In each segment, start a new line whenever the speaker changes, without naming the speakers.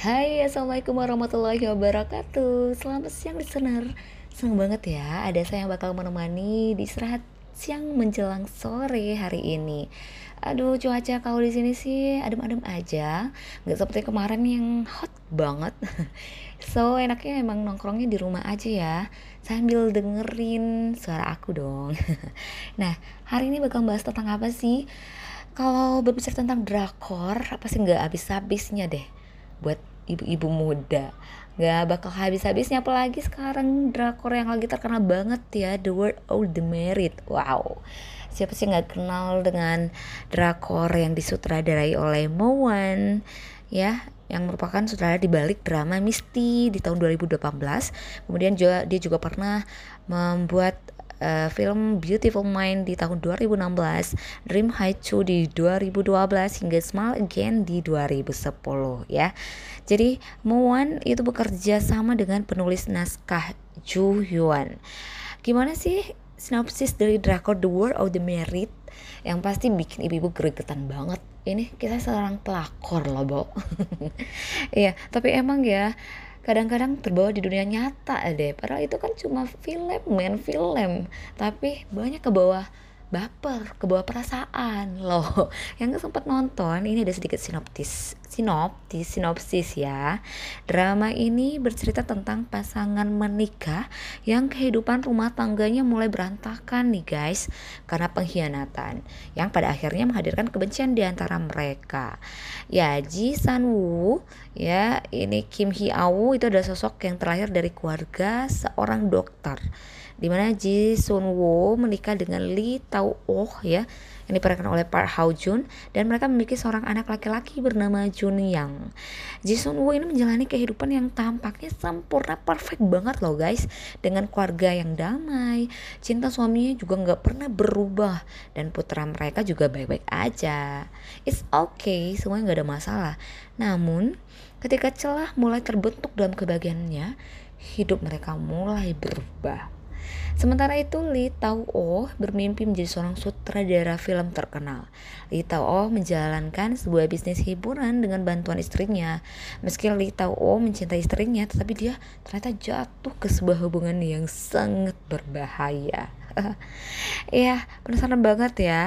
Hai, Assalamualaikum warahmatullahi wabarakatuh. Selamat siang listener. Senang banget ya, ada saya yang bakal menemani di istirahat siang menjelang sore hari ini. Aduh, cuaca kalau di sini sih adem-adem aja. Gak seperti kemarin yang hot banget. So, enaknya emang nongkrongnya di rumah aja ya Sambil dengerin suara aku dong. Nah, hari ini bakal bahas tentang apa sih? Kalau berbicara tentang drakor, apa sih nggak habis-habisnya deh. Buat ibu-ibu muda. Gak bakal habis-habisnya apalagi sekarang drakor yang lagi terkenal banget ya The World of the Merit. Wow. Siapa sih nggak kenal dengan drakor yang disutradarai oleh Moan ya yang merupakan sutradara di balik drama Misty di tahun 2018. Kemudian juga dia juga pernah membuat uh, film Beautiful Mind di tahun 2016, Dream High 2 di 2012 hingga Smile Again di 2010 ya. Jadi Moan itu bekerja sama dengan penulis naskah Ju Hyun. Gimana sih sinopsis dari drakor The World of the Merit yang pasti bikin ibu-ibu gregetan banget. Ini kita seorang pelakor loh, Bo. Iya, tapi emang ya kadang-kadang terbawa di dunia nyata deh padahal itu kan cuma film men film. Tapi banyak ke bawah baper ke bawah perasaan loh. Yang sempat nonton ini ada sedikit sinoptis sinoptis sinopsis ya. Drama ini bercerita tentang pasangan menikah yang kehidupan rumah tangganya mulai berantakan nih guys karena pengkhianatan yang pada akhirnya menghadirkan kebencian di antara mereka. Ya Ji San Woo ya ini Kim Hee Awu itu adalah sosok yang terlahir dari keluarga seorang dokter di mana Ji Sun Woo menikah dengan Lee Tao Oh ya yang diperankan oleh Park Hao Jun dan mereka memiliki seorang anak laki-laki bernama Jun Yang. Ji Sun Woo ini menjalani kehidupan yang tampaknya sempurna perfect banget loh guys dengan keluarga yang damai, cinta suaminya juga nggak pernah berubah dan putra mereka juga baik-baik aja. It's okay, semuanya nggak ada masalah. Namun ketika celah mulai terbentuk dalam kebahagiaannya, hidup mereka mulai berubah. Sementara itu Lee Tao Oh bermimpi menjadi seorang sutradara film terkenal. Lee Tao Oh menjalankan sebuah bisnis hiburan dengan bantuan istrinya. Meski Lee Tao Oh mencintai istrinya, tetapi dia ternyata jatuh ke sebuah hubungan yang sangat berbahaya. Iya, penasaran banget ya.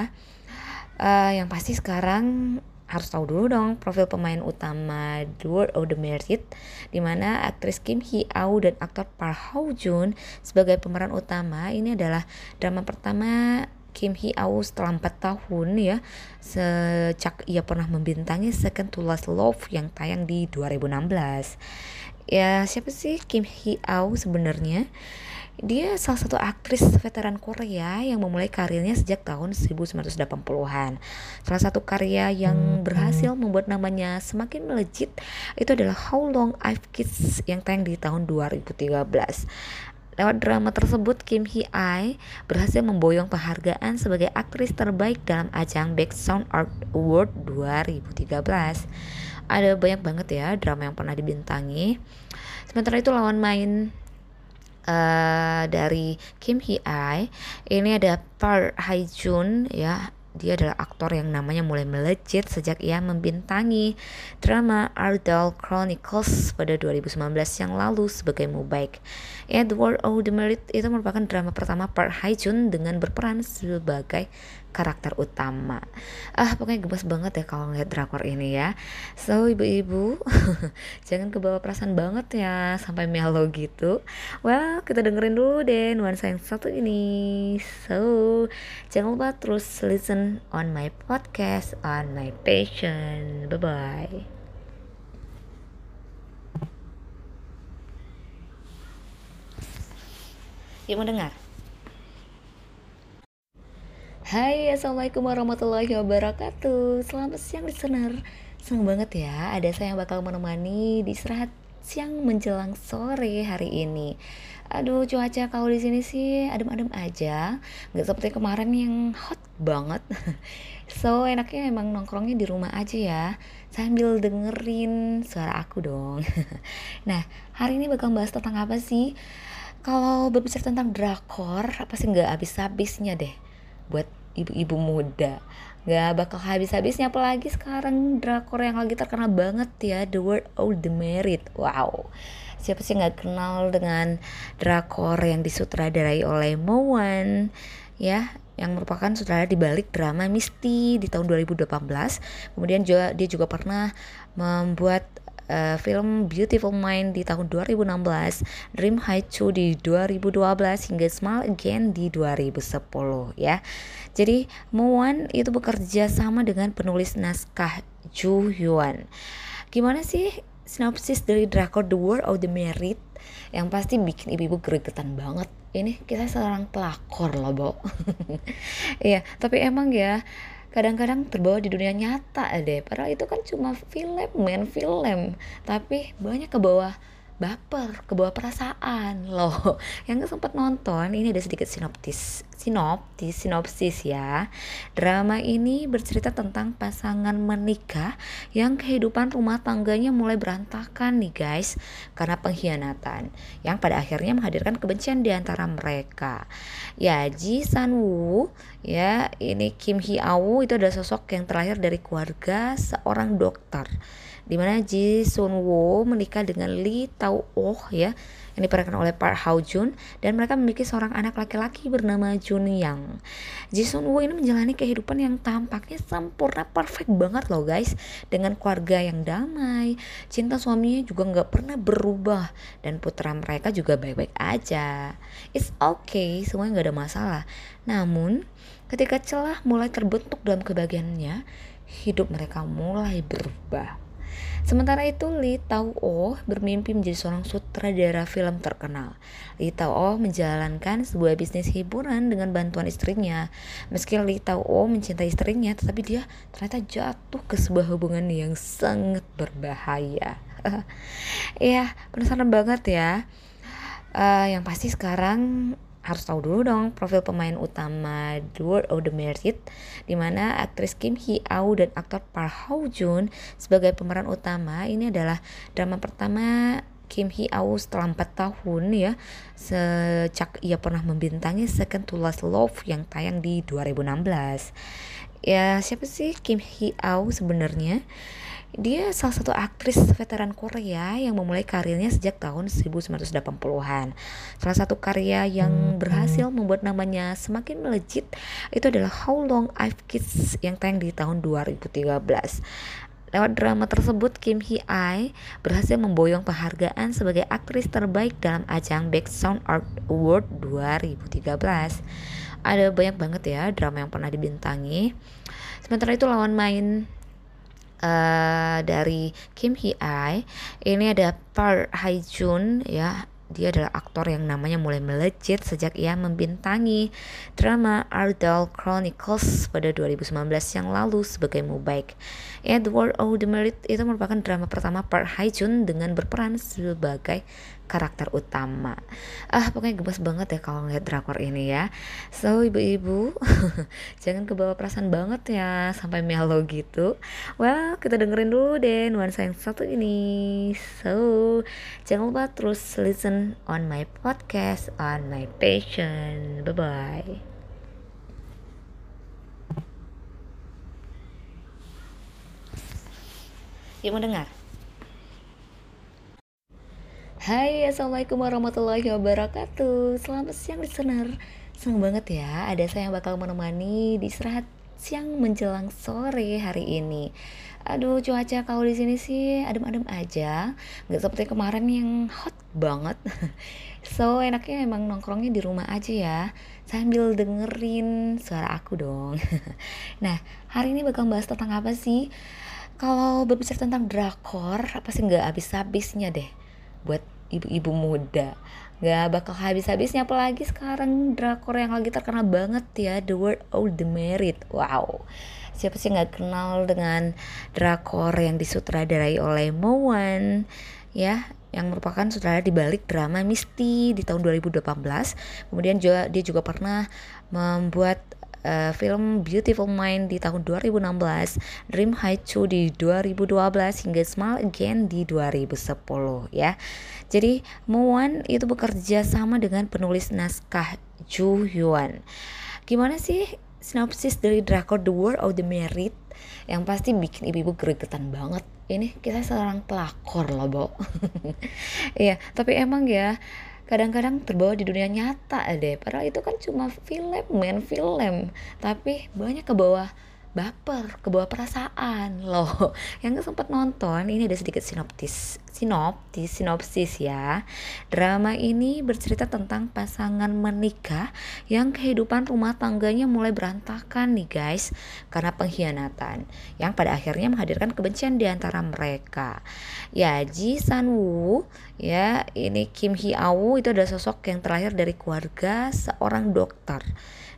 Uh, yang pasti sekarang harus tahu dulu dong profil pemain utama The World of the Merit di mana aktris Kim Hee Au dan aktor Park Ho Jun sebagai pemeran utama. Ini adalah drama pertama Kim Hee Au setelah 4 tahun ya sejak ia pernah membintangi Second to Last Love yang tayang di 2016 ya siapa sih Kim Hee Au sebenarnya dia salah satu aktris veteran Korea yang memulai karirnya sejak tahun 1980-an. Salah satu karya yang berhasil membuat namanya semakin melejit itu adalah How Long I've Kissed yang tayang di tahun 2013. Lewat drama tersebut, Kim Hee Ai berhasil memboyong penghargaan sebagai aktris terbaik dalam ajang Back Sound Art Award 2013. Ada banyak banget ya drama yang pernah dibintangi. Sementara itu lawan main uh, dari Kim Hee Ai ini ada Park Hae Jun ya. Dia adalah aktor yang namanya mulai melejit sejak ia membintangi drama Ardell Chronicles pada 2019 yang lalu sebagai Mubaik. Edward of the itu merupakan drama pertama Park Hae Jun dengan berperan sebagai karakter utama. Ah, pokoknya gemes banget ya kalau ngeliat drakor ini ya. So, ibu-ibu, jangan kebawa perasaan banget ya sampai melo gitu. Well, kita dengerin dulu deh nuansa yang satu ini. So, jangan lupa terus listen on my podcast on my passion. Bye-bye. Yuk mau dengar? Hai assalamualaikum warahmatullahi wabarakatuh. Selamat siang listener. Senang banget ya ada saya yang bakal menemani di istirahat siang menjelang sore hari ini. Aduh cuaca kalau di sini sih adem-adem aja. Gak seperti kemarin yang hot banget. So enaknya emang nongkrongnya di rumah aja ya Sambil dengerin suara aku dong. Nah hari ini bakal bahas tentang apa sih? Kalau berbicara tentang drakor apa sih nggak habis-habisnya deh? Buat ibu-ibu muda Gak bakal habis-habisnya apalagi sekarang drakor yang lagi terkenal banget ya The World of the Merit. Wow. Siapa sih nggak kenal dengan drakor yang disutradarai oleh Mowan ya yang merupakan sutradara di balik drama Misty di tahun 2018. Kemudian juga dia juga pernah membuat uh, film Beautiful Mind di tahun 2016, Dream High 2 di 2012 hingga Smile Again di 2010 ya. Jadi Moan itu bekerja sama dengan penulis naskah Ju Hyun. Gimana sih sinopsis dari drakor The World of the Merit yang pasti bikin ibu-ibu gregetan banget ini kita seorang pelakor loh Bo iya tapi emang ya kadang-kadang terbawa di dunia nyata deh padahal itu kan cuma film men film. Tapi banyak ke bawah baper ke bawah perasaan loh. Yang sempat nonton ini ada sedikit sinoptis sinoptis sinopsis ya. Drama ini bercerita tentang pasangan menikah yang kehidupan rumah tangganya mulai berantakan nih guys karena pengkhianatan yang pada akhirnya menghadirkan kebencian di antara mereka. Ya Ji San Woo ya ini Kim Hee Aw itu adalah sosok yang terlahir dari keluarga seorang dokter di mana Ji Sun Woo menikah dengan Lee Tao Oh ya yang diperankan oleh Park Hao Jun dan mereka memiliki seorang anak laki-laki bernama Jun Yang. Ji Sun Woo ini menjalani kehidupan yang tampaknya sempurna perfect banget loh guys dengan keluarga yang damai, cinta suaminya juga nggak pernah berubah dan putra mereka juga baik-baik aja. It's okay, semuanya nggak ada masalah. Namun Ketika celah mulai terbentuk dalam kebahagiaannya, hidup mereka mulai berubah. Sementara itu, Lee Tao Oh bermimpi menjadi seorang sutradara film terkenal. Lee Tao Oh menjalankan sebuah bisnis hiburan dengan bantuan istrinya. Meski Lee Tao Oh mencintai istrinya, tetapi dia ternyata jatuh ke sebuah hubungan yang sangat berbahaya. Iya, penasaran banget ya. Uh, yang pasti sekarang harus tahu dulu dong profil pemain utama The World of the Merit di mana aktris Kim Hee Aw dan aktor Park Hao Jun sebagai pemeran utama. Ini adalah drama pertama Kim Hee Aw setelah 4 tahun ya sejak ia pernah membintangi Second to Last Love yang tayang di 2016 ya siapa sih Kim Hee Aw sebenarnya dia salah satu aktris veteran Korea yang memulai karirnya sejak tahun 1980-an. Salah satu karya yang berhasil membuat namanya semakin melejit itu adalah How Long I've Kissed yang tayang di tahun 2013. Lewat drama tersebut, Kim Hee Ai berhasil memboyong penghargaan sebagai aktris terbaik dalam ajang Back Sound Art Award 2013. Ada banyak banget ya drama yang pernah dibintangi. Sementara itu lawan main uh, dari Kim Hee Ai ini ada Park Hae Jun ya dia adalah aktor yang namanya mulai melejit sejak ia membintangi drama Ardell Chronicles pada 2019 yang lalu sebagai Mubaik. Edward O. The Merit itu merupakan drama pertama Park Hae Jun dengan berperan sebagai karakter utama. Ah, pokoknya gemes banget ya kalau ngeliat drakor ini ya. So, ibu-ibu, jangan kebawa perasaan banget ya sampai melo gitu. Well, kita dengerin dulu deh nuansa yang satu ini. So, jangan lupa terus listen on my podcast, on my passion. Bye-bye. Yuk mendengar. Hai assalamualaikum warahmatullahi wabarakatuh Selamat siang listener Senang banget ya ada saya yang bakal menemani di istirahat siang menjelang sore hari ini. Aduh cuaca kalau di sini sih adem-adem aja. Gak seperti kemarin yang hot banget. So enaknya emang nongkrongnya di rumah aja ya. Sambil dengerin suara aku dong. Nah hari ini bakal bahas tentang apa sih? Kalau berbicara tentang drakor apa sih nggak habis-habisnya deh. Buat ibu-ibu muda Gak bakal habis-habisnya apalagi sekarang drakor yang lagi terkenal banget ya The World of the Merit Wow Siapa sih nggak kenal dengan drakor yang disutradarai oleh Mowan ya yang merupakan sutradara di balik drama Misty di tahun 2018. Kemudian juga dia juga pernah membuat uh, film Beautiful Mind di tahun 2016, Dream High 2 di 2012 hingga Smile Again di 2010 ya. Jadi Moan itu bekerja sama dengan penulis naskah Ju Hyun. Gimana sih sinopsis dari drakor The World of the Merit yang pasti bikin ibu-ibu gregetan banget. Ini kita seorang pelakor loh, Bo. Iya, tapi emang ya kadang-kadang terbawa di dunia nyata deh. Padahal itu kan cuma film, men, film. Tapi banyak ke bawah baper, ke bawah perasaan loh. Yang sempat nonton, ini ada sedikit sinoptis, sinoptis, sinopsis ya. Drama ini bercerita tentang pasangan menikah yang kehidupan rumah tangganya mulai berantakan nih guys karena pengkhianatan yang pada akhirnya menghadirkan kebencian di antara mereka. Ya, Ji San Woo ya, ini Kim Hee Aw itu adalah sosok yang terlahir dari keluarga seorang dokter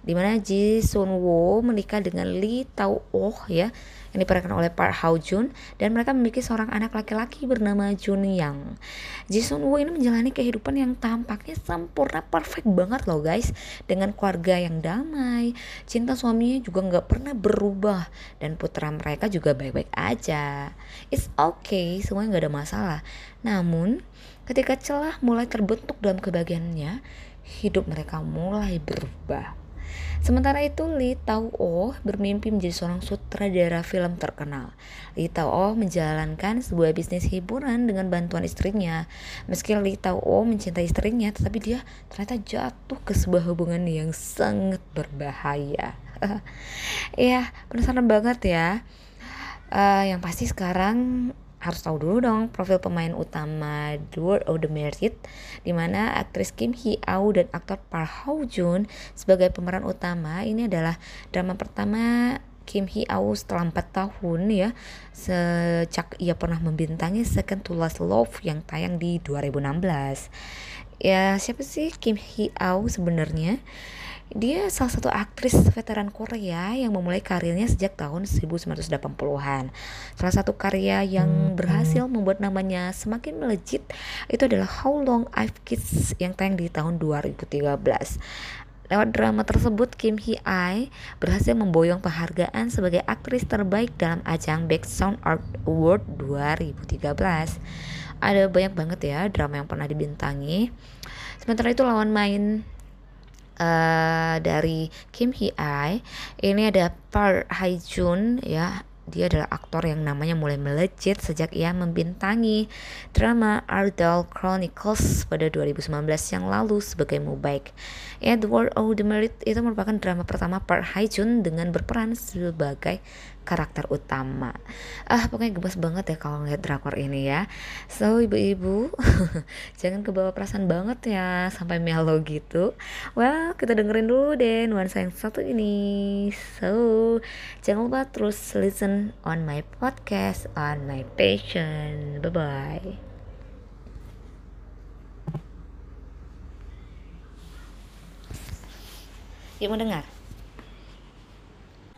di mana Ji Sun Woo menikah dengan Lee Tao Oh ya yang diperankan oleh Park Hao Jun dan mereka memiliki seorang anak laki-laki bernama Jun Yang. Ji Sun Woo ini menjalani kehidupan yang tampaknya sempurna perfect banget loh guys dengan keluarga yang damai, cinta suaminya juga nggak pernah berubah dan putra mereka juga baik-baik aja. It's okay, semuanya nggak ada masalah. Namun ketika celah mulai terbentuk dalam kebahagiaannya, hidup mereka mulai berubah. Sementara itu Lee Tao Oh bermimpi menjadi seorang sutradara film terkenal. Lee Tao Oh menjalankan sebuah bisnis hiburan dengan bantuan istrinya. Meski Lee Tao Oh mencintai istrinya, tetapi dia ternyata jatuh ke sebuah hubungan yang sangat berbahaya. Iya, penasaran banget ya. Uh, yang pasti sekarang harus tahu dulu dong profil pemain utama The World of the Merit di mana aktris Kim Hee Aw dan aktor Park Ho Joon sebagai pemeran utama. Ini adalah drama pertama Kim Hee Aw setelah 4 tahun ya sejak ia pernah membintangi Second to Last Love yang tayang di 2016 ya siapa sih Kim Hee Aw sebenarnya dia salah satu aktris veteran Korea yang memulai karirnya sejak tahun 1980-an. Salah satu karya yang berhasil membuat namanya semakin melejit itu adalah How Long I've Kissed yang tayang di tahun 2013. Lewat drama tersebut, Kim Hee Ai berhasil memboyong penghargaan sebagai aktris terbaik dalam ajang Baek Sound Art Award 2013. Ada banyak banget ya drama yang pernah dibintangi. Sementara itu lawan main uh, dari Kim Hee Ai ini ada Park Hae Jun ya dia adalah aktor yang namanya mulai melejit sejak ia membintangi drama Ardell Chronicles pada 2019 yang lalu sebagai Mubaik. Edward O. The itu merupakan drama pertama Park Hae Jun dengan berperan sebagai karakter utama. Ah, pokoknya gemes banget ya kalau ngeliat drakor ini ya. So, ibu-ibu, jangan kebawa perasaan banget ya sampai melo gitu. Well, kita dengerin dulu deh nuansa yang satu ini. So, jangan lupa terus listen on my podcast on my passion. Bye-bye. Yuk mau dengar?